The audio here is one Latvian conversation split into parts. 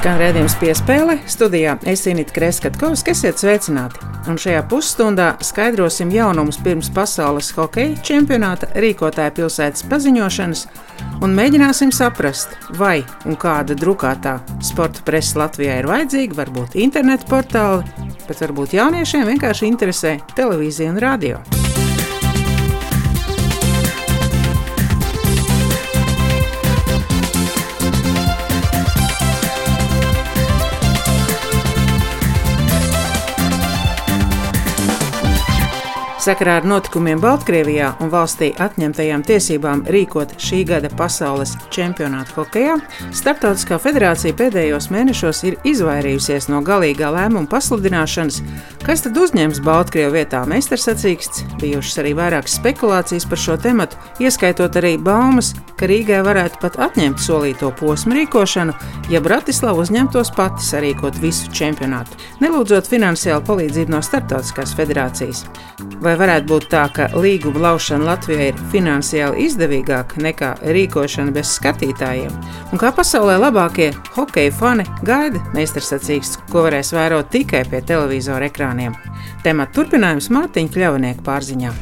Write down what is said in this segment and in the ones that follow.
Skan redzējums piespēle studijā Esinīta Kreskatkovs, kas iet sveicināti. Un šajā pusstundā skaidrosim jaunumus pirms pasaules hokeja čempionāta rīkotāja pilsētas paziņošanas un mēģināsim saprast, vai un kāda drukātā sporta presa Latvijā ir vajadzīga, varbūt internetu portāli, bet varbūt jauniešiem vienkārši interesē televīzija un radio. Sakarā ar notikumiem Baltkrievijā un valstī atņemtajām tiesībām rīkot šī gada pasaules čempionātu hokeja, Startautiskā federācija pēdējos mēnešos ir izvairījusies no galīgā lēmuma pasludināšanas, kas tad uzņems Baltkrievu vietā meistarsacīksts. Bijušas arī vairākas spekulācijas par šo tematu, ieskaitot arī baumas, ka Rīgai varētu pat atņemt solīto posmu rīkošanu, ja Bratislava uzņemtos pati sarīkot visu čempionātu, nelūdzot finansiālu palīdzību no Startautiskās federācijas. Vai Vai varētu būt tā, ka līguma laušana Latvijai ir finansiāli izdevīgāka nekā rīkošana bez skatītājiem? Un kā pasaulē labākie hokeja fani gaida meistarsacīks, ko varēs vērot tikai pie televizora ekrāniem? Temats turpinājums Mārtiņa Kļavnieka pārziņā.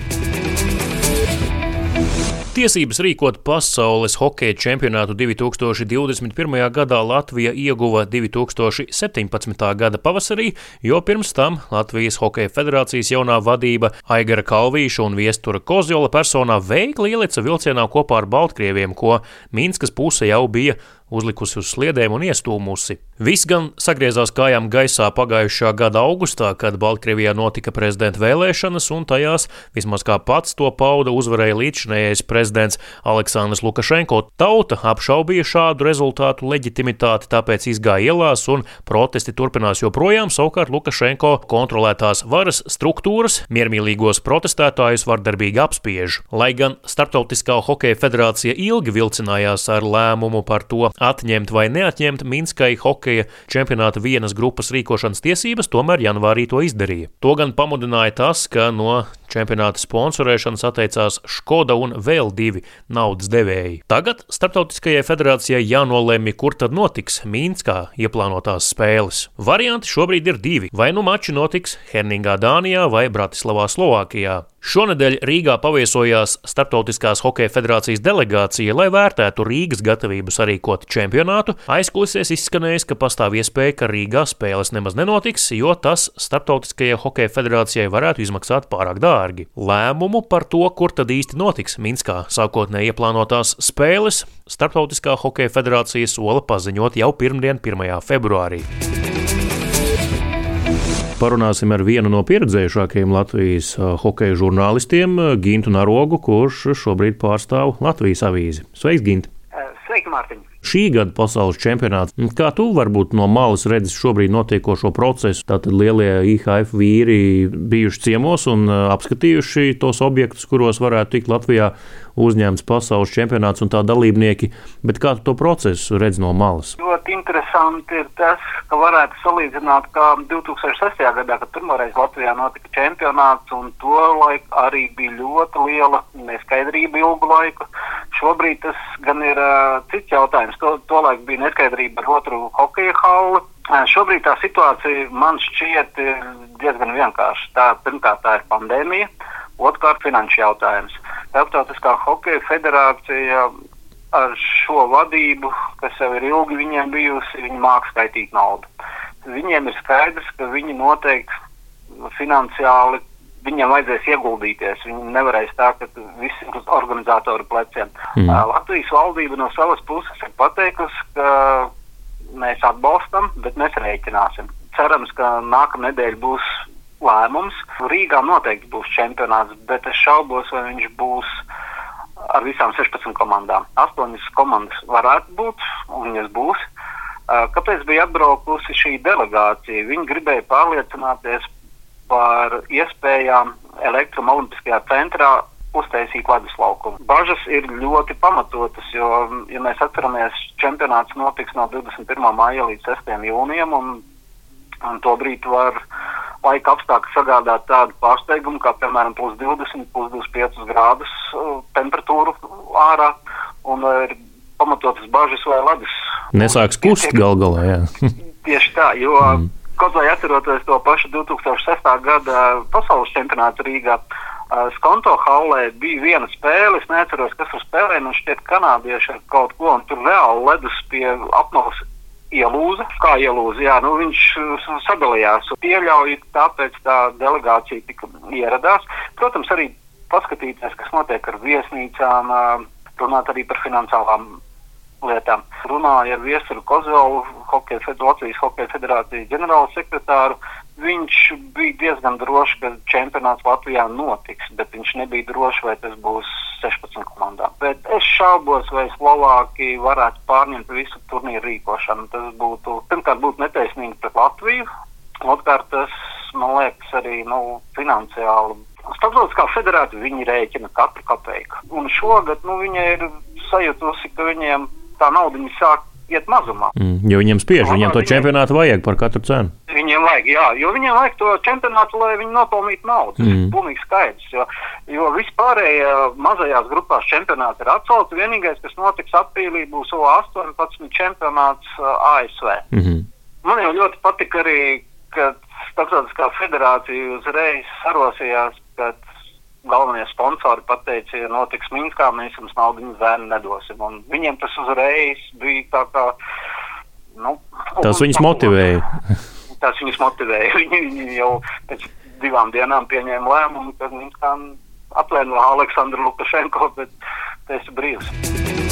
Tiesības rīkot pasaules hokeja čempionātu 2021. gadā Latvija ieguva 2017. gada pavasarī, jo pirms tam Latvijas Hokeja federācijas jaunā vadība Aigara Kalvīša un Viestura Kozjola personā veikli ielica vilcienā kopā ar Baltkrieviem, ko Minskas puse jau bija uzlikusi uz sliedēm un iestūmusi. Viss gan sagriezās kājām gaisā pagājušā gada augustā, kad Baltkrievijā notika prezidenta vēlēšanas, un tajās, vismaz kā pats to pauda, uzvarēja līdzšinējais prezidents Aleksandrs Lukašenko. Tauta apšaubīja šādu rezultātu leģitimitāti, tāpēc izgāja ielās, un protesti turpinās joprojām. Savukārt Lukašenko kontrolētās varas struktūras miermīlīgos protestētājus vardarbīgi apspiež. Lai gan Startautiskā hokeja federācija ilgi vilcinājās ar lēmumu par to, atņemt vai neatņemt Minskai hokeja čempionāta vienas grupas rīkošanas tiesības, tomēr janvārī to izdarīja. To gan pamudināja tas, ka no čempionāta sponsorēšanas atteicās Škoda un vēl divi naudas devēji. Tagad Startautiskajai federācijai jānolēmi, kur tad notiks Mīnskā ieplānotās spēles. Varianti šobrīd ir divi. Vai nu mači notiks Herningā, Dānijā vai Bratislavā, Slovākijā. Šonadēļ Rīgā paviesojās Startautiskās hokeja federācijas delegācija, lai vērtētu Rīgas gatavību sarīkot čempionātu. Aizkulisēs izskanējis, ka pastāv iespēja, ka Rīgā spēles nemaz nenotiks, jo tas Startautiskajai hokeja federācijai varētu izmaksāt pārāk dārgi. Lēmumu par to, kur tad īsti notiks Minskā sākotnēji ieplānotās spēles, Startautiskā hokeja federācija sola paziņot jau pirmdien, 1. februārī. Parunāsim ar vienu no pieredzējušākajiem Latvijas hokeja žurnālistiem, Gintu Narogu, kurš šobrīd pārstāv Latvijas avīzi. Sveiks, Gint! Sveiki, Mārtiņ! Šī gada pasaules čempionāts. Kā tu varbūt no malas redzi šobrīd notiekošo procesu? Tātad lielie IHF vīri bijuši ciemos un apskatījuši tos objektus, kuros varētu tikt Latvijā uzņemts pasaules čempionāts un tā dalībnieki, bet kā to procesu redz no malas? Ļoti interesanti ir tas, ka varētu salīdzināt, kā 2006. gadā, kad pirmoreiz Latvijā notika čempionāts, un to laiku arī bija ļoti liela neskaidrība ilgu laiku. Šobrīd tas gan ir uh, cits jautājums. To, to laiku bija neskaidrība ar otru hokeja halli. Šobrīd tā situācija man šķiet diezgan vienkārša. Tā, pirmkārt, tā ir pandēmija, otrkārt, finanšu jautājums. Starptautiskā hokeja federācija ar šo vadību, kas jau ir ilgi viņiem bijusi, viņi māks skaitīt naudu. Viņiem ir skaidrs, ka viņi noteikti finansiāli viņiem vajadzēs ieguldīties. Viņi nevarēs tā, ka viss ir uz organizatoru pleciem. Mm. Latvijas valdība no savas puses ir pateikusi, ka mēs atbalstam, bet mēs rēķināsim. Cerams, ka nākamā nedēļa būs lēmums. Rīgā noteikti būs čempionāts, bet es šaubos, vai viņš būs ar visām 16 komandām. Astoņas komandas varētu būt, un viņas būs. Kāpēc bija atbraukusi šī delegācija? Viņi gribēja pārliecināties par iespējām elektromobiliskajā centrā uztaisīt ledus laukumu. Bažas ir ļoti pamatotas, jo, ja mēs atceramies, čempionāts notiks no 21. māja līdz 6. jūnijam, un, un to brīdi var laika apstākļi sagādāt tādu pārsteigumu, kā piemēram plus 20, plus 25 grādus uh, temperatūru ārā un ir pamatotas bažas, vai ledus Nesāks kust gal galā, jā. Tieši tā, jo mm. kaut vai atceroties to pašu 2006. gada pasaules čempionātu Rīgā, Skonto haulē bija viena spēle, es neatceros, kas tur spēlēja, un šķiet kanādieši ar kaut ko, un tur reāli ledus pie apmales ielūza. Kā ielūza? Jā, nu, viņš sadalījās. Pieļauju, tāpēc tā delegācija tika ieradās. Protams, arī paskatīties, kas notiek ar viesnīcām, runāt arī par finansiālām lietām. Runāja ar Viesuru Kozolu, hokeja, Latvijas Hokeja federācijas ģenerālu sekretāru. Viņš bija diezgan drošs, ka čempionāts Latvijā notiks, bet viņš nebija drošs, vai tas būs 16 komandām. Bet es šaubos, vai Slovākija varētu pārņemt visu turnīru rīkošanu. Tas būtu, pirmkārt, būtu netaisnīgi pret Latviju. Otrkārt, tas, man liekas, arī nu, finansiāli Starptautiskā federācija viņi rēķina katru kapeiku. Un šogad nu, viņa ir sajutusi, ka viņiem tā nauda sāk iet mazumā. Mm, jo viņiem spiež, viņiem to čempionātu vajag par katru cenu. Viņiem vajag, jā, jo viņiem vajag to čempionātu, lai viņi nopelnītu naudu. Tas mm. ir pilnīgi skaidrs. Jo, jo vispārējie mazajās grupās čempionāti ir atcelti. Vienīgais, kas notiks aprīlī, būs O18 čempionāts uh, ASV. Mm -hmm. Man jau ļoti patika arī, ka Starptautiskā federācija uzreiz sarosījās, ka galvenie sponsori pateica, ja notiks Minskā, mēs jums naudu zēnu nedosim. Un viņiem tas uzreiz bija tā kā. Nu, tas viņus motivēja. tas viņus motivēja. Viņi, viņi jau pēc divām dienām pieņēma lēmumu, ka Minskā aplēno Aleksandru Lukašenko, bet tas ir brīvs.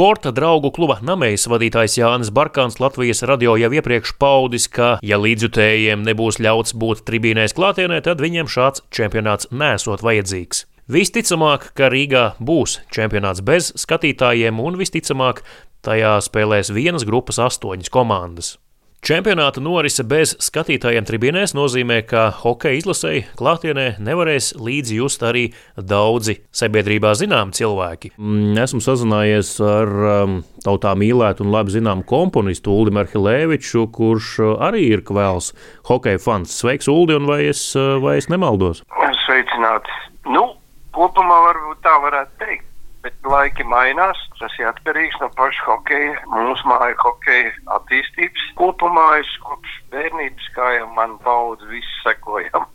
Sporta draugu kluba Namējas vadītājs Jānis Barkāns Latvijas radio jau iepriekš paudis, ka, ja līdzjutējiem nebūs ļauts būt tribīnēs klātienē, tad viņiem šāds čempionāts nesot vajadzīgs. Visticamāk, ka Rīgā būs čempionāts bez skatītājiem, un visticamāk, tajā spēlēs vienas grupas astoņas komandas. Čempionāta norise bez skatītājiem tribīnēs nozīmē, ka hokeja izlasēji klātienē nevarēs līdzi just arī daudzi sabiedrībā zināmi cilvēki. Mm, esmu sazinājies ar um, tautā mīlētu un labi zināmu komponistu Uldi Merhilēviču, kurš uh, arī ir kvēls hokeja fans. Sveiks, Uldi, un vai es, uh, vai es nemaldos? Sveicināti! Nu, kopumā varbūt tā varētu teikt. Bet laiki mainās, tas ir atkarīgs no paša hokeja, mūsu māja hokeja attīstības. Kopumā es kopš bērnības, kā jau man paudz, visu sekojam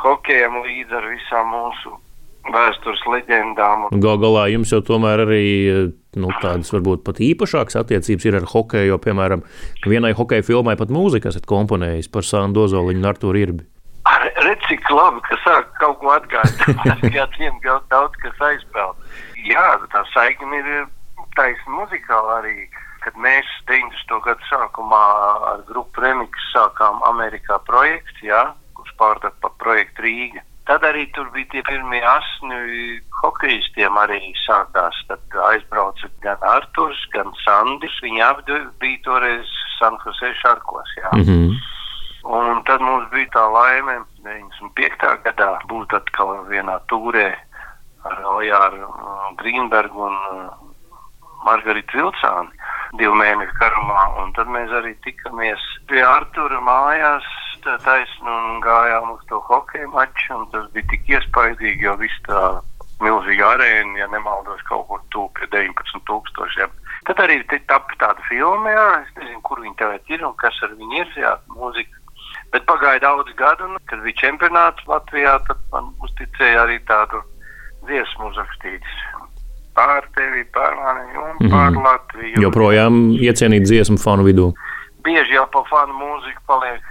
hokejam līdz ar visām mūsu vēstures leģendām. Galu galā jums jau tomēr arī nu, tādas varbūt pat īpašākas attiecības ir ar hokeju, jo, piemēram, vienai hokeja filmai pat mūziku esat komponējis par Sānu Dozoliņu un Arturu Irbi. Redz, cik labi, ka sāk kaut ko atgādināt, ka tiem daudz kas aizpeld jā, tā saikne ir taisna muzikāla arī. Kad mēs 90. gadu sākumā ar grupu Remix sākām Amerikā projektu, jā, kurš pārdeva pa projektu Rīga. Tad arī tur bija tie pirmie asni hokeistiem arī sākās. Tad aizbrauca gan Arturs, gan Sandis. Viņi abi bija toreiz San Jose Šarkos. Jā. Mm -hmm. Un tad mums bija tā laime 95. gadā būt atkal vienā tūrē ar Ojāru uh, Grīnbergu un uh, Margaritu Vilcāni divu mēnešu garumā. Un tad mēs arī tikamies pie Artura mājās taisnu un gājām uz to hokeja maču. Tas bija tik iespaidīgi, jo viss tā milzīga arēna, ja nemaldos, kaut kur tuvu pie 19 tūkstošiem. Tad arī tapu tāda filma, jā, es nezinu, kur viņi tagad ir un kas ar viņu ir, jā, mūzika. Bet pagāja daudz gadu, un, kad bija čempionāts Latvijā, tad man uzticēja arī tādu dziesmu uzrakstītas. Pār tevi, pār mani un mm -hmm. pār Latviju. Joprojām iecienīt dziesmu fanu vidū. Bieži jau pa fanu mūziku paliek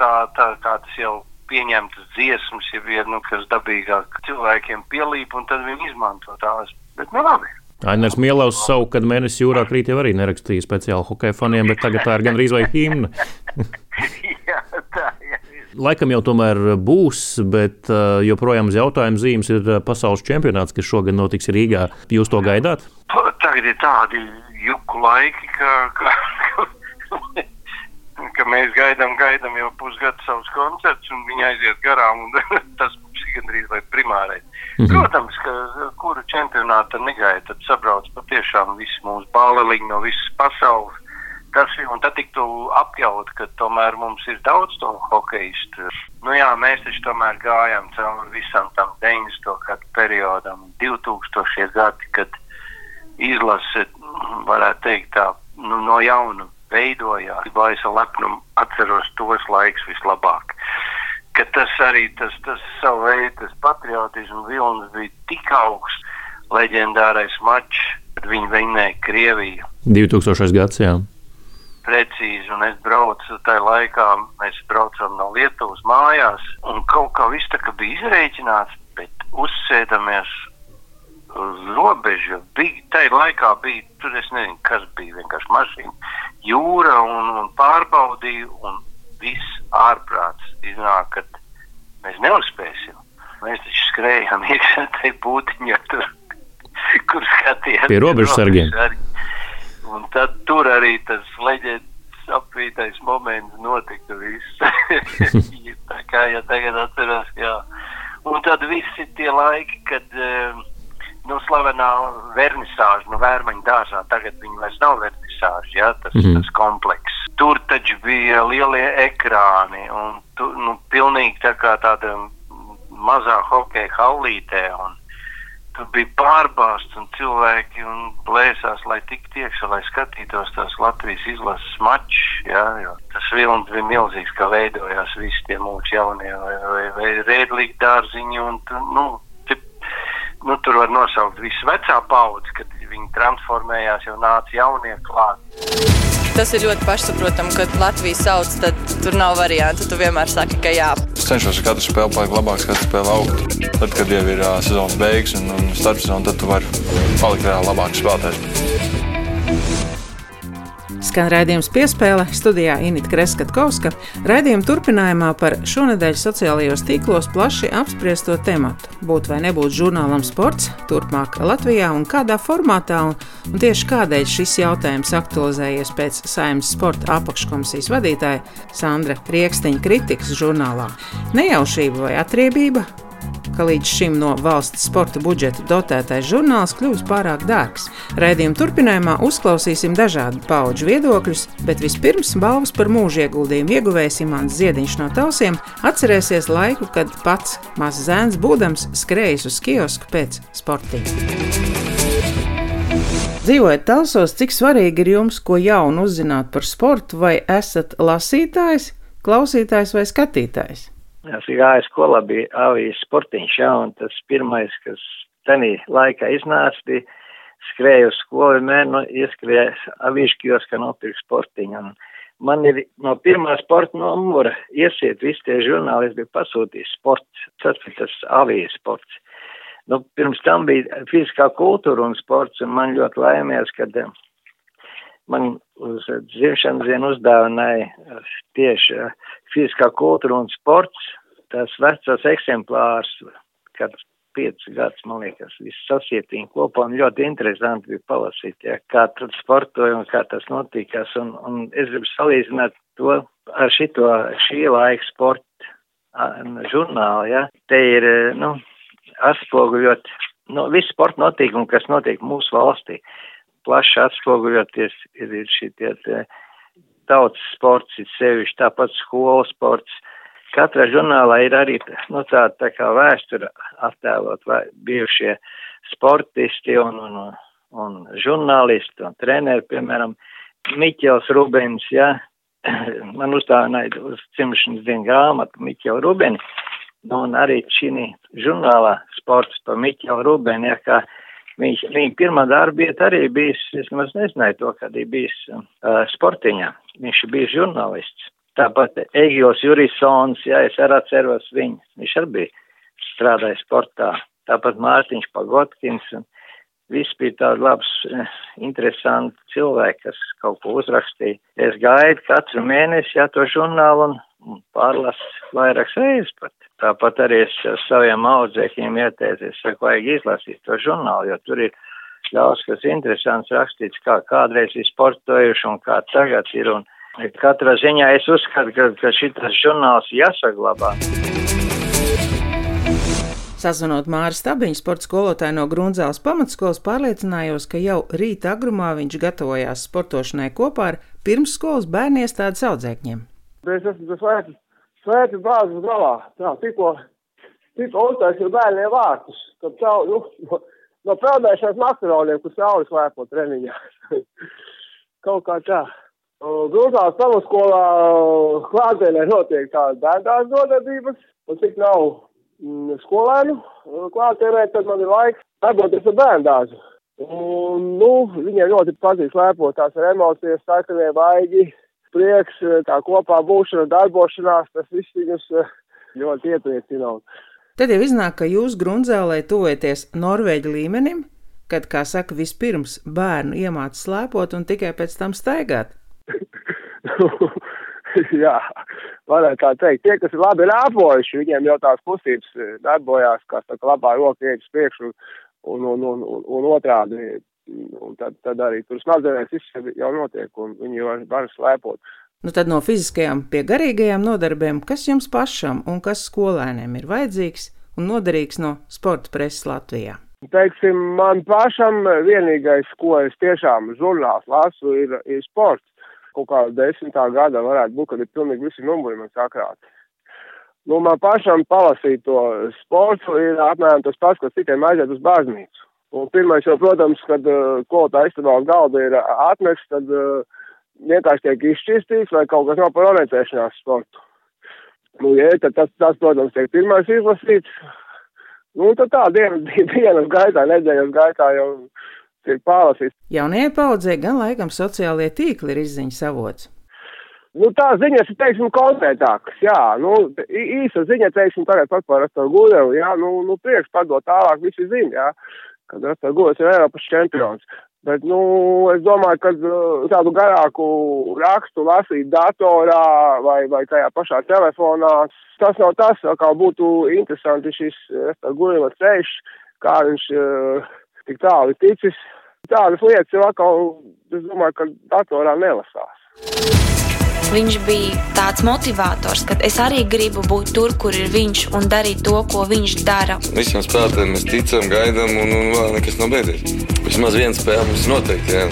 tā, tā kā tas jau pieņemtas dziesmas, jau ir, nu, kas dabīgāk cilvēkiem pielīp, un tad viņi izmanto tās. Bet, nu, labi. Ainērs Mielaus savu, kad mēnesis jūrā krīt, jau arī nerakstīja speciāli hokeja faniem, bet tagad tā ir gandrīz vai himna. laikam jau tomēr būs, bet uh, joprojām uz jautājuma zīmes ir uh, pasaules čempionāts, kas šogad notiks Rīgā. Jūs to gaidāt? Tagad ir tādi juku laiki, ka, ka, ka mēs gaidām, gaidām jau pusgadu savus koncertus, un viņi aiziet garām. tas ir gandrīz vai primārais. Mm -hmm. Protams, ka kuru čempionātu negaida, tad sabrauc patiešām visi mūsu bāleliņi no visas pasaules tas. Un tad tiktu apjaut, ka tomēr mums ir daudz to hokeistu. Nu jā, mēs taču tomēr gājām cauri visam tam 90. gadu periodam, 2000. gadi, kad izlase varētu teikt, tā nu, no jauna veidojās. Ar lepnumu atceros tos laikus vislabāk. Ka tas arī tas, tas savu veidu, tas patriotismu vilnis bija tik augsts, leģendārais mačs, kad viņi vinnēja Krieviju. 2000. gads, jā. Precīzi, un es braucu tajā laikā, mēs braucam no Lietuvas mājās, un kaut kā viss tā kā bija izreikināts, bet uzsēdamies uz robežu. Bija, tajā laikā bija, tur es nezinu, kas bija, vienkārši mašīna, jūra un, un pārbaudīju, un viss ārprāts iznāk, ka mēs neuzspēsim. Mēs taču skrējām iekšā tajā būtiņā, tur, kur skatījāmies. Pie robežsargiem. Un tad tur arī tas leģendas apvītais moments notika viss. Tā kā, ja tagad atceros, jā. Un tad visi tie laiki, kad uh, nu, slavenā vernisāža, nu, vērmaņa dārzā, tagad viņi vairs nav vernisāža, ja, tas, mm -hmm. tas komplekss. Tur taču bija lielie ekrāni un tu, nu, pilnīgi tā kā tāda mazā hokeja hallītē. Un, tur bija pārbāzts un cilvēki un plēsās, lai tiktu iekšā, lai skatītos tās Latvijas izlases mačus. Tas vilnis bija milzīgs, kā veidojās visi tie mūsu jaunie vai, vai, vai rēdlīgi dārziņi. Un, nu, nu, tur var nosaukt visu vecā paudzi, kad viņi transformējās, jau nāca jaunie klāt. Tas ir ļoti pašsaprotami, kad Latvija sauc, tad tur nav variantu. Tu vienmēr saki, ka jā. Es cenšos katru spēli palikt labāks, katru spēli augt. Tad, kad jau ir uh, sezonas beigas un, un starpsezona, tad tu vari palikt vēl labāks spēlētājs. Skan raidījums piespēle studijā Inita Kreskavska. Raidījuma turpinājumā par šonadēļ sociālajos tīklos plaši apspriesto tematu. Būt vai nebūt žurnālam sports, turpmāk Latvijā un kādā formātā, un, un tieši kādēļ šis jautājums aktualizējies pēc saimnes sporta apakškomisijas vadītāja Sandra Rieksteņa kritikas žurnālā. Nejaušība vai atriebība, ka līdz šim no valsts sporta budžeta dotētais žurnāls kļūst pārāk dārgs. Raidījuma turpinājumā uzklausīsim dažādu pauģu viedokļus, bet vispirms balvas par mūža ieguldījumu ieguvējs Imants Ziediņš no Tausiem atcerēsies laiku, kad pats mazs zēns būdams skrējis uz kiosku pēc sportiņa. Dzīvojot Talsos, cik svarīgi ir jums, ko jaunu uzzināt par sportu, vai esat lasītājs, klausītājs vai skatītājs? Es gāju skolā, bija avijas sportiņš, jā, un tas pirmais, kas tenī laikā iznāca, bija skrēju uz skolu, vienmēr no, ieskrēja avīškijos, ka nopirkt sportiņu. Un man ir no pirmā sporta numura iesiet visi tie žurnāli, es biju pasūtījis sports, tas bija tas avijas sports. Nu, pirms tam bija fiziskā kultūra un sports, un man ļoti laimējās, kad man uz dzimšanas dienu uzdāvināja tieši fiziskā kultūra un sports, tas vecos eksemplārs, kad piecus gadus, man liekas, viss sasietīja kopā un ļoti interesanti bija palasīt, ja, kā tad sportoja un kā tas notikās. Un, un es gribu salīdzināt to ar šito šī laika sporta žurnālu, ja. Te ir, nu, atspoguļot, nu, visu sporta notikumu, kas notiek mūsu valstī. Plaši atspoguļoties ir, ir šitie tautas sports, ir sevišķi tāpat skolas sports, Katrā žurnālā ir arī nu, tāda tā kā vēsture attēlot vai bijušie sportisti un, un, un žurnālisti un treneri, piemēram, Miķels Rubens, ja, man uzdāvināja uz cimšanas dienu grāmatu Miķelu Rubeni, nu, un arī šī žurnālā sports par Miķelu Rubeni, ja, kā viņš, viņa pirmā darba vieta arī bijis, es nemaz nezināju to, kad ir bijis uh, sportiņā, viņš bijis žurnālists. Tāpat Egils Jurisons, jā, es arī atceros viņu, viņš arī bija strādājis sportā. Tāpat Mārtiņš Pagotkins, un viss bija tādi labs, interesanti cilvēki, kas kaut ko uzrakstīja. Es gaidu katru mēnesi, jā, to žurnālu un pārlasu vairākas reizes pat. Tāpat arī es saviem audzēkiem ieteicu, es saku, vajag izlasīt to žurnālu, jo tur ir daudz kas interesants rakstīts, kā kādreiz ir sportojuši un kā tagad ir. Un, Katrā ziņā es uzskatu, ka, ka šis žurnāls jāsaglabā. Sazvanot Māra Stabiņu, sporta skolotāju no Grunzēlas pamatskolas, pārliecinājos, ka jau rīta agrumā viņš gatavojās sportošanai kopā ar pirmsskolas bērnu iestādes audzēkņiem. Es esmu svēts, svēts bāzes galā. Tā, tikko, tikko uztaisīju bērniem vārtus, kad caur, nu, no peldēšanas makaroniem, kur saules lēpo treniņā. Kaut kā tā. Grūtās pamatskolā klātienē notiek tādas bērndās nodarbības, un cik nav mm, skolēnu klātienē, tad man ir laiks darboties ar bērndāzu. Un, nu, viņiem ļoti patīk lēpotās ar emocijas, sarkanie vaigi, prieks, tā kopā būšana, darbošanās, tas viss viņus ļoti iepriecina. Tad jau iznāk, ka jūs Grunzēlē tuvojaties Norvēģi līmenim, kad, kā saka, vispirms bērnu iemāca slēpot un tikai pēc tam staigāt. Jā, varētu tā teikt. Tie, kas ir labi rāpojuši, viņiem jau tās kustības eh, darbojās, kā saka, labā roka iet uz priekšu un, un, un, un, un otrādi. Un tad, tad arī tur smadzenēs viss jau notiek, un viņi var, var slēpot. Nu tad no fiziskajām pie garīgajām nodarbēm, kas jums pašam un kas skolēniem ir vajadzīgs un noderīgs no sporta preses Latvijā? Teiksim, man pašam vienīgais, ko es tiešām žurnāls lasu, ir, ir sports. Kaut kā desmitā gada varētu būt, kad ir pilnīgi visi numuri man sakrāti. Nu, man pašam palasīt to sportu ir apmēram tas pats, kas citiem aiziet uz baznīcu. Un pirmais jau, protams, kad uh, ko tā istabā un galda ir atnests, tad uh, vienkārši tiek izšķīstīts, vai kaut kas nav par orientēšanās sportu. Nu, ja, tad tas, tas, protams, tiek pirmais izlasīts. Nu, tad tā dienas, dienas gaitā, nedēļas gaitā jau tiek pārlasīts. Jaunajai paudzē gan laikam sociālie tīkli ir izziņas avots. Nu, tā ziņas ir, teiksim, konkrētākas, jā, nu, īsa ziņa, teiksim, tagad par Rastoru Gudevu, jā, nu, nu, priekš padot tālāk visi ziņa, jā, kad Gudevs ir Eiropas čempions. Bet, nu, es domāju, ka uh, tādu garāku rakstu lasīt datorā vai, vai tajā pašā telefonā, tas nav tas, kā būtu interesanti šis Gulima ceļš, kā viņš uh, tik tālu ticis. Tādas lietas jau atkal, es domāju, ka datorā nelasās. Viņš bija tāds motivators, ka es arī gribu būt tur, kur ir viņš un darīt to, ko viņš dara. Visiem spēlētājiem mēs ticam, gaidām, un, un vēl nekas nav beidzies. Vismaz viena spēle mums noteikti. Jā.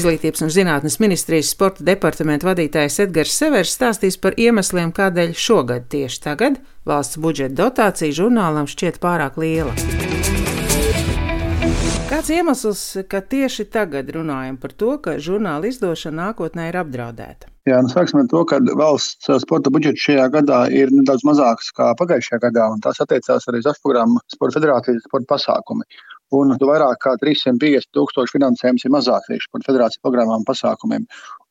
Izglītības un zinātnes ministrijas sporta departamenta vadītājs Edgars Severs stāstīs par iemesliem, kādēļ šogad tieši tagad valsts budžeta dotācija žurnālam šķiet pārāk liela. Kāds iemesls, ka tieši tagad runājam par to, ka žurnāla izdošana nākotnē ir apdraudēta? Jā, nu sāksim ar to, ka valsts sporta budžets šajā gadā ir nedaudz mazāks nekā pagājušajā gadā, un tas attiecās arī uz programmu Sporta federācijas sporta pasākumi un vairāk kā 350 tūkstoši finansējums ir mazāk tieši par federāciju programmām un pasākumiem.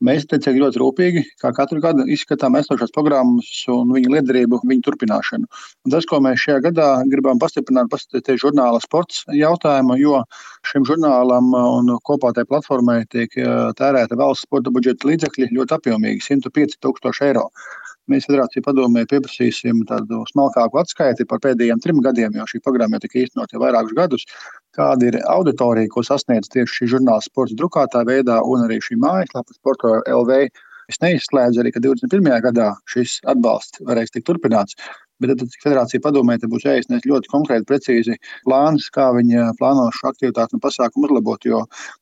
Mēs tiecīgi ļoti rūpīgi, kā katru gadu, izskatām esošās programmas un viņu liederību, viņu turpināšanu. Un tas, ko mēs šajā gadā gribam pastiprināt, paskatīties žurnāla sports jautājumu, jo šim žurnālam un kopā tai platformai tiek tērēta valsts sporta budžeta līdzekļi ļoti apjomīgi - 105 tūkstoši eiro. Mēs federācija padomē pieprasīsim tādu smalkāku atskaiti par pēdējiem trim gadiem, jo šī programma tika īstenot jau vairākus gadus. Kāda ir auditorija, ko sasniedz tieši šī žurnāla sports drukātā veidā, un arī šī mājaslapa Sporto LV. Es neizslēdzu arī, ka 21. gadā šis atbalsts varēs tikt turpināts. Bet tad federācija padomē, te būs jāizsniedz ļoti konkrēti, precīzi plāns, kā viņi plāno šo aktivitāti un pasākumu uzlabot. Jo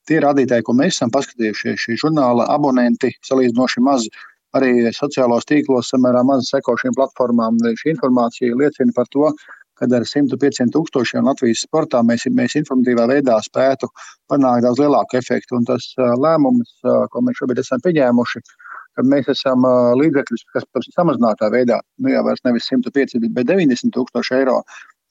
tie rādītāji, ko mēs esam paskatījušies, šī žurnāla abonenti salīdzinoši mazi arī sociālos tīklos samērā maz seko šīm platformām. Šī informācija liecina par to, ka ar 105 tūkstošiem Latvijas sportā mēs, mēs informatīvā veidā spētu panākt daudz lielāku efektu. Un tas lēmums, ko mēs šobrīd esam pieņēmuši, ka mēs esam līdzekļus, kas samazinātā veidā, nu jau vairs nevis 105, bet 90 tūkstoši eiro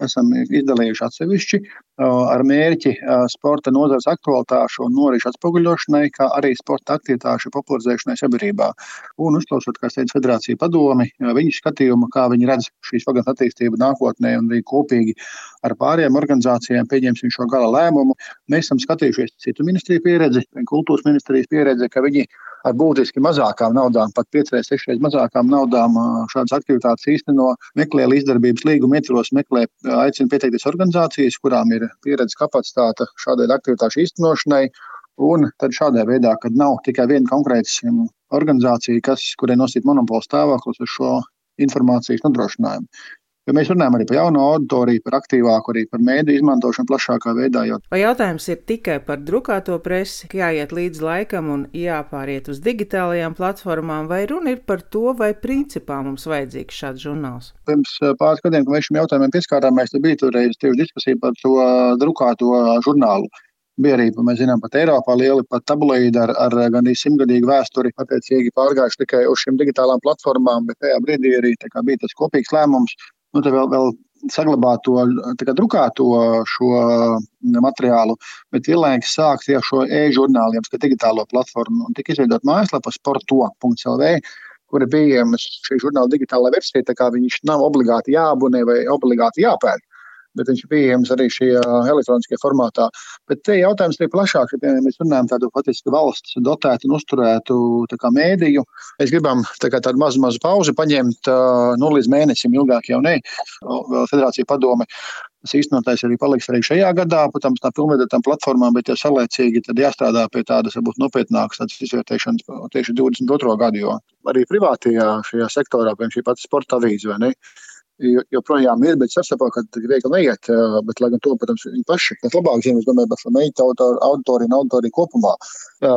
esam izdalījuši atsevišķi ar mērķi sporta nozares aktualitāšu un norišu atspoguļošanai, kā arī sporta aktivitāšu popularizēšanai sabiedrībā. Un uzklausot, kā teica Federācija padomi, viņu skatījumu, kā viņi redz šīs programmas attīstību nākotnē un arī kopīgi ar pārējām organizācijām pieņemsim šo gala lēmumu. Mēs esam skatījušies citu ministriju pieredzi, kultūras ministrijas pieredzi, ka viņi ar būtiski mazākām naudām, pat 5-6 reizes mazākām naudām šādas aktivitātes īsteno, meklē līdzdarbības līgumu ietvaros, meklē, aicina pieteikties organizācijas, kurām ir pieredze kapacitāte šādai aktivitāšu īstenošanai. Un tad šādā veidā, kad nav tikai viena konkrēta organizācija, kas, kurai nosīt monopola stāvoklis uz šo informācijas nodrošinājumu. Jo mēs runājam arī par jaunu auditoriju, par aktīvāku, arī par mēdīju izmantošanu plašākā veidā. Jo... Vai jautājums ir tikai par drukāto presi, jāiet līdz laikam un jāpāriet uz digitālajām platformām, vai runa ir par to, vai principā mums vajadzīgs šāds žurnāls? Pirms eh, pāris gadiem, kad mēs šim jautājumam pieskārāmies, bija toreiz tieši diskusija par to drukāto žurnālu. Bija arī, mēs zinām, pat Eiropā lieli pat tabloīdi ar, ar gandrīz simtgadīgu vēsturi, attiecīgi pārgājuši tikai uz šīm digitālām platformām, bet tajā brīdī arī bija tas kopīgs lēmums, nu, vēl, vēl saglabāt to kā, drukāto šo materiālu, bet vienlaikus sākt jau šo e-žurnāliem, kā digitālo platformu. Tika izveidot mājaslapa sporto.lv, kur ir pieejama šī žurnāla digitālā versija, tā kā viņš nav obligāti jāabonē vai obligāti jāpērk bet viņš ir pieejams arī šajā elektroniskajā formātā. Bet te jautājums ir plašāks. Ja mēs runājam par tādu faktiski valsts dotētu un uzturētu mēdīju, mēs gribam tā tādu mazu, mazu pauzi paņemt nu, līdz mēnesim, ilgāk jau ne. Federācija padome Tas īstenotājs arī paliks arī šajā gadā, protams, tā pilnveidotām platformām, bet jau saulēcīgi jāstrādā pie tādas, varbūt nopietnākas izvērtēšanas tieši 22. gadu, jo arī privātajā šajā sektorā, piemēram, šī pati sporta avīze, vai ne? Joprojām ir, bet saprotu, ka viegli neiet. Bet, lai gan to, protams, viņi paši ir labāk zina, es domāju, par šo meitu auditoriju un auditoriju kopumā.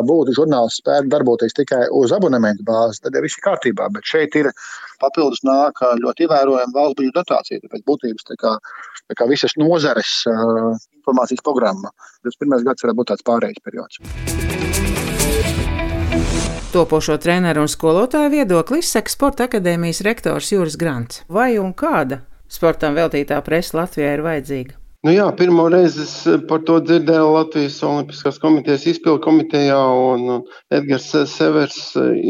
Būtu žurnāls spētu darboties tikai uz abonementu bāzes, tad jau viss ir kārtībā. Bet šeit ir papildus nāk ļoti ievērojama valsts budžeta dotācija. Tāpēc būtības tā kā, tā kā visas nozares informācijas programma. Tas pirmais gads varētu būt tāds pārējais periods. Topošo treneru un skolotāju viedokli izsaka Sporta akadēmijas rektors Juris Grants. Vai un kāda sportam veltītā presa Latvijā ir vajadzīga? Nu jā, pirmo reizi es par to dzirdēju Latvijas Olimpiskās komitejas izpildu komitejā, un Edgars Severs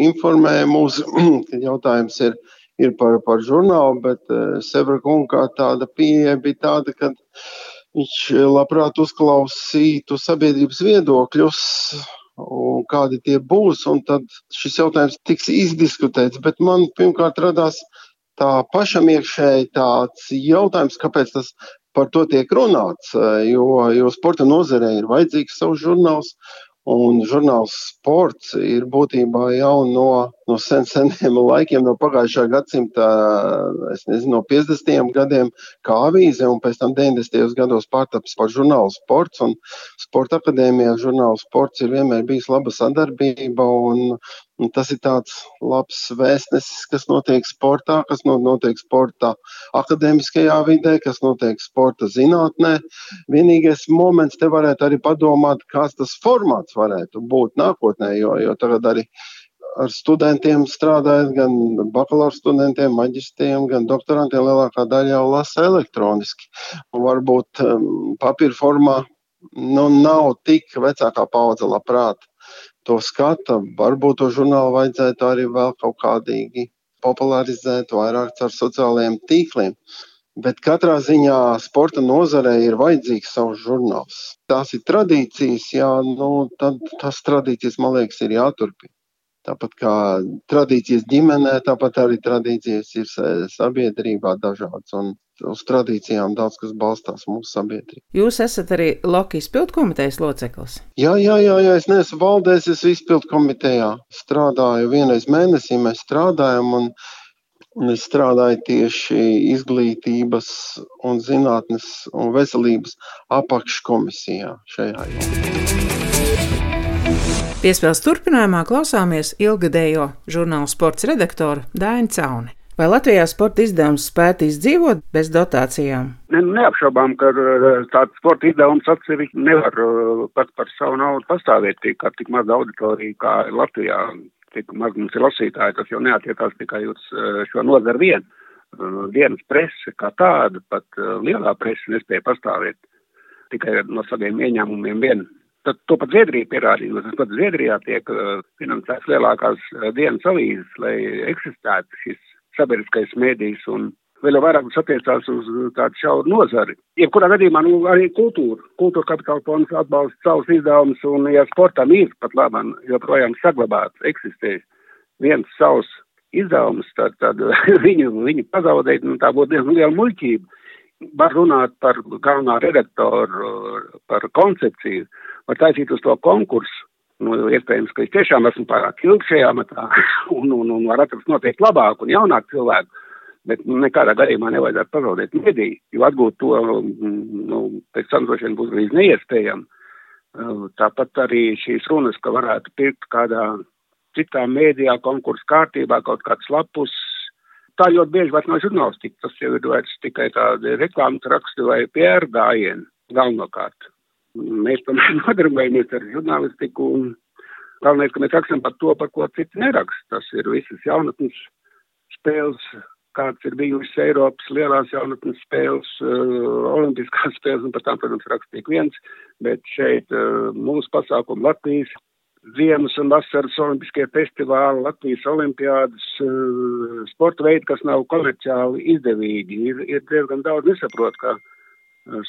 informēja mūs, ka jautājums ir, ir par, par žurnālu, bet eh, Severa kunga tāda pieeja bija tāda, ka viņš labprāt uzklausītu sabiedrības viedokļus un kādi tie būs, tad šis jautājums tiks izdiskutēts. Bet man pirmkārt radās tā pašam iekšēji tāds jautājums, kāpēc tas par to tiek runāts, jo, jo sporta nozarē ir vajadzīgs savs žurnāls, Un žurnāls sports ir būtībā jau no, no sen, seniem laikiem, no pagājušā gadsimta, nezinu, no 50. gadiem, kā avīze, un pēc tam 90. gados pārtaps par žurnālu sports. Un sporta akadēmijā žurnāls sports ir vienmēr bijis laba sadarbība, un Un tas ir tāds labs vēstnesis, kas notiek sportā, kas notiek sportā akadēmiskajā vidē, kas notiek sporta zinātnē. Vienīgais moments te varētu arī padomāt, kāds tas formāts varētu būt nākotnē, jo, jo tagad arī ar studentiem strādājot, gan bakalaura studentiem, maģistriem, gan doktorantiem lielākā daļa jau lasa elektroniski. Varbūt um, papīra formā nu, nav tik vecākā paudze labprāt to skata. Varbūt to žurnālu vajadzētu arī vēl kaut kādīgi popularizēt, vairāk caur sociālajiem tīkliem. Bet katrā ziņā sporta nozarē ir vajadzīgs savs žurnāls. Tās ir tradīcijas, jā, nu, tad tās tradīcijas, man liekas, ir jāturpina. Tāpat kā tradīcijas ģimenē, tāpat arī tradīcijas ir sabiedrībā dažādas. Un uz tradīcijām daudz kas balstās mūsu sabiedrībā. Jūs esat arī Lokijas pildkomitejas loceklis? Jā, jā, jā, jā es neesmu valdējis, es izpildu komitejā strādāju vienreiz mēnesī, mēs strādājam un, un es strādāju tieši izglītības un zinātnes un veselības apakškomisijā šajā jomā. Piespēles turpinājumā klausāmies ilgadējo žurnāla sports redaktoru Dāņu Cauni. Vai Latvijā sporta izdevums spētu izdzīvot bez dotācijām? Ne, neapšaubām, ka uh, tāds sporta izdevums atsevišķi nevar uh, pats par savu naudu pastāvēt tik tik mazu auditoriju kā Latvijā. Tik maz mums ir lasītāji, tas jau neatiekās tikai uz šo nozaru vienu. Dienas prese kā tāda, pat lielā prese nespēja pastāvēt tikai no saviem ieņēmumiem vien. Tad to pat Zviedrija pierādīja, tas pat Zviedrijā tiek finansēts lielākās dienas avīzes, lai eksistētu šis sabiedriskais mēdījis un vēl vairāk tas attiecās uz tādu šauru nozari. Jebkurā gadījumā nu, arī kultūra, kultūra kapitāla fonds atbalsta savus izdevumus, un ja sportam ir pat labam joprojām saglabāts, eksistē viens savs izdevums, tad, tad viņu, viņu pazaudēt, nu, tā būtu diezgan liela muļķība. Var runāt par galvenā redaktoru, par koncepciju, var taisīt uz to konkursu, nu, iespējams, ka es tiešām esmu pārāk ilgi šajā matā un, un, un var atrast noteikti labāku un jaunāku cilvēku. Bet nu, nekādā gadījumā nevajadzētu pazaudēt mediju, jo atgūt to mm, nu, pēc tam droši vien būs gandrīz neiespējami. Uh, tāpat arī šīs runas, ka varētu pirkt kādā citā mēdījā konkursu kārtībā kaut kāds lapus. Tā ļoti bieži vairs nav žurnālistika, tas jau ir vairs tikai tādi reklāmas raksti vai PR gājieni galvenokārt. Mēs tomēr nodarbojamies ar žurnālistiku un galvenais, ka mēs rakstam par to, par ko citi neraksta. Tas ir visas jaunatnes spēles, kāds ir bijušas Eiropas lielās jaunatnes spēles, uh, olimpiskās spēles, un par tām, protams, raksta tik viens, bet šeit uh, mūsu pasākumu Latvijas ziemas un vasaras olimpiskie festivāli, Latvijas olimpiādas, uh, sporta veidi, kas nav komerciāli izdevīgi. Ir, ir diezgan daudz nesaprot, ka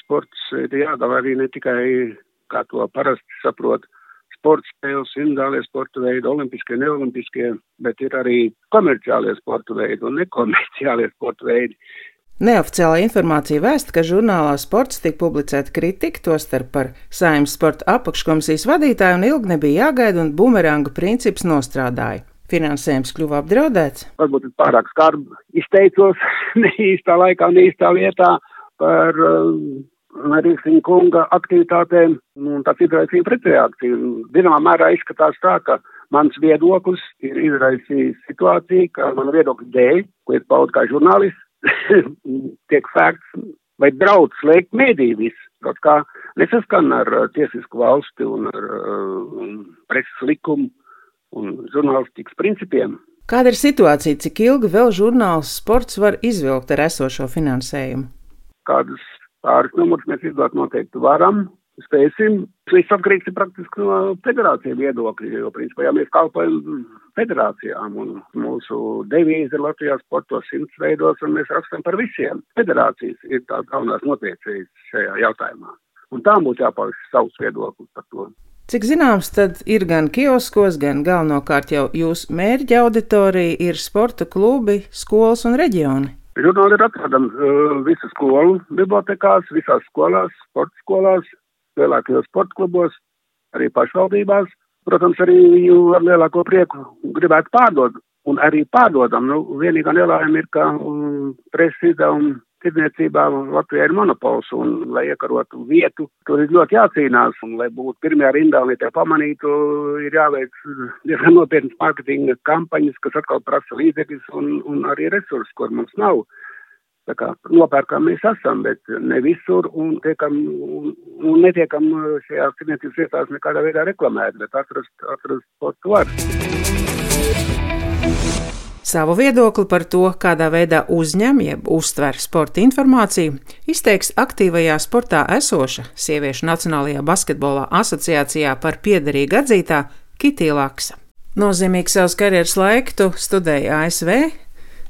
sports ir jādala arī ne tikai, kā to parasti saprot, sporta spēles, individuālie sporta veidi, olimpiskie, neolimpiskie, bet ir arī komerciālie sporta veidi un nekomerciālie sporta veidi. Neoficiālā informācija vēsta, ka žurnālā sports tika publicēta kritika, tostarp par saimnes sporta apakškomisijas vadītāju, un ilgi nebija jāgaida, un bumeranga princips nostrādāja. Finansējums kļuva apdraudēts. Varbūt pārāk skarbi izteicos ne īstā laikā, ne īstā vietā par uh, Rīgsviņa kunga aktivitātēm, un tas izraisīja pretreakciju. Zināmā mērā izskatās tā, ka mans viedoklis ir izraisījis situāciju, ka mana viedokļa dēļ, ko ir paud kā žurnālists, tiek sēgts vai draudz slēgt mēdī viss, kaut kā nesaskan ar uh, tiesisku valsti un ar uh, preses likumu un žurnālistikas principiem. Kāda ir situācija, cik ilgi vēl žurnāls sports var izvilkt ar esošo finansējumu? Kādas pāris numurus mēs izdot noteikti varam, spēsim. Viss atkarīgs ir praktiski no federācija viedokļa, jo, principā, ja mēs kalpojam federācijām un mūsu devīze Latvijā sportos simts veidos un mēs rakstam par visiem. Federācijas ir tās galvenās notiecējas šajā jautājumā. Un tām būtu jāpauž savus viedokļus par to. Cik zināms, tad ir gan kioskos, gan galvenokārt jau jūsu mērķa auditorija ir sporta klubi, skolas un reģioni. Žurnāli ir atrodams uh, visu skolu bibliotekās, visās skolās, sporta skolās, lielākajos sporta klubos, arī pašvaldībās. Protams, arī viņu ar lielāko prieku gribētu pārdot un arī pārdodam. Nu, vienīgā nelēma ir, ka um, preses izdevumi tirdzniecībā Latvijā ir monopols, un, lai iekarotu vietu, tur ir ļoti jācīnās, un, lai būtu pirmajā rindā, lai tie pamanītu, ir jāveic diezgan nopietnas mārketinga kampaņas, kas atkal prasa līdzekļus un, un arī resursus, kur mums nav. Tā kā nopērkam mēs esam, bet ne visur un, tiekam, un, un netiekam šajās tirdzniecības vietās nekādā veidā reklamēt, bet atrast, atrast sportu var. Savu viedokli par to, kādā veidā uzņem jeb uztver sporta informāciju, izteiks aktīvajā sportā esoša Sieviešu Nacionālajā basketbolā asociācijā par piederīgu atzītā Kitija Laksa. Nozīmīgi savas karjeras laiku tu studēji ASV,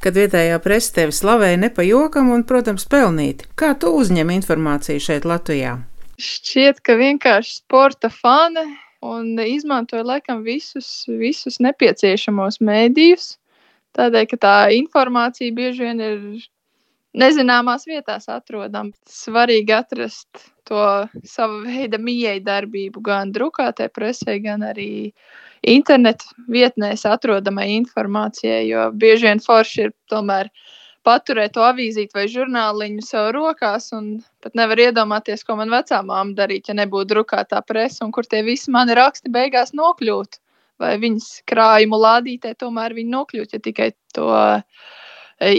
kad vietējā presa tevi slavēja ne pa jokam un, protams, pelnīti. Kā tu uzņem informāciju šeit Latvijā? Šķiet, ka vienkārši sporta fani un izmantoja laikam visus, visus nepieciešamos mēdījus Tādēļ, ka tā informācija bieži vien ir nezināmās vietās atrodama. Svarīgi atrast to sava veida mīļai darbību gan drukātai presē, gan arī internetu vietnēs atrodamai informācijai, jo bieži vien forši ir tomēr paturēt to avīzīti vai žurnāliņu sev rokās, un pat nevar iedomāties, ko man vecā māma darītu, ja nebūtu drukātā presa, un kur tie visi mani raksti beigās nokļūtu vai viņas krājumu lādītē, tomēr viņi nokļūt, ja tikai to e,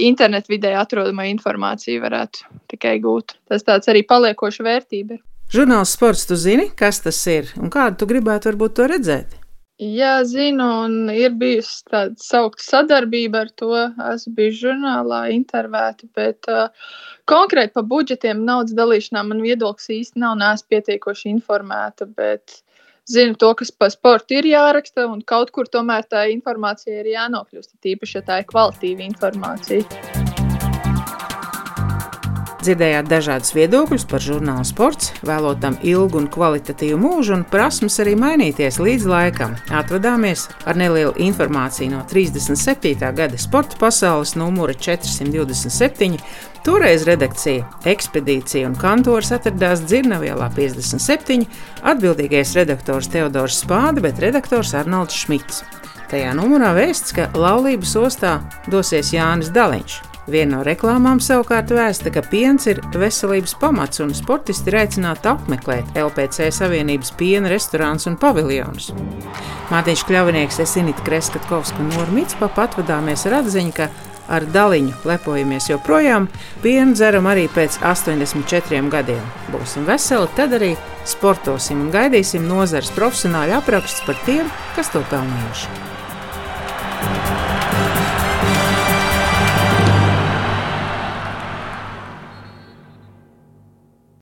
internetu vidē atrodamo informāciju varētu tikai gūt. Tas tāds arī paliekoša vērtība. Žurnāls sports, tu zini, kas tas ir un kādu tu gribētu varbūt to redzēt? Jā, zinu, un ir bijusi tāda saukta sadarbība ar to. Esmu bijis žurnālā, intervēta, bet uh, konkrēti par budžetiem, naudas dalīšanām man viedoklis īsti nav, neesmu pietiekoši informēta. Bet zinu to, kas par sportu ir jāraksta, un kaut kur tomēr tā informācija ir jānokļūst. Tīpaši, ja tā ir kvalitīva informācija. Dzirdējāt dažādus viedokļus par žurnālu sports, vēlot tam ilgu un kvalitatīvu mūžu, un prasmes arī mainīties līdz laikam. Atvadāmies ar nelielu informāciju no 37. gada sporta pasaules numura 427 Toreiz redakcija, ekspedīcija un kantors atradās Dzirnavielā 57, atbildīgais redaktors Teodors Spāde, bet redaktors Arnolds Šmits. Tajā numurā vēsts, ka laulības ostā dosies Jānis Daliņš. Viena no reklāmām savukārt vēsta, ka piens ir veselības pamats un sportisti ir aicināti apmeklēt LPC Savienības piena restorāns un paviljonus. Mārtiņš Kļavinieks, Esinita Kreskatkovska un Normīts pat atvadāmies ar atziņu, ka ar daliņu lepojamies joprojām, pienu dzeram arī pēc 84 gadiem. Būsim veseli, tad arī sportosim un gaidīsim nozares profesionāļu aprakstus par tiem, kas to pelnījuši.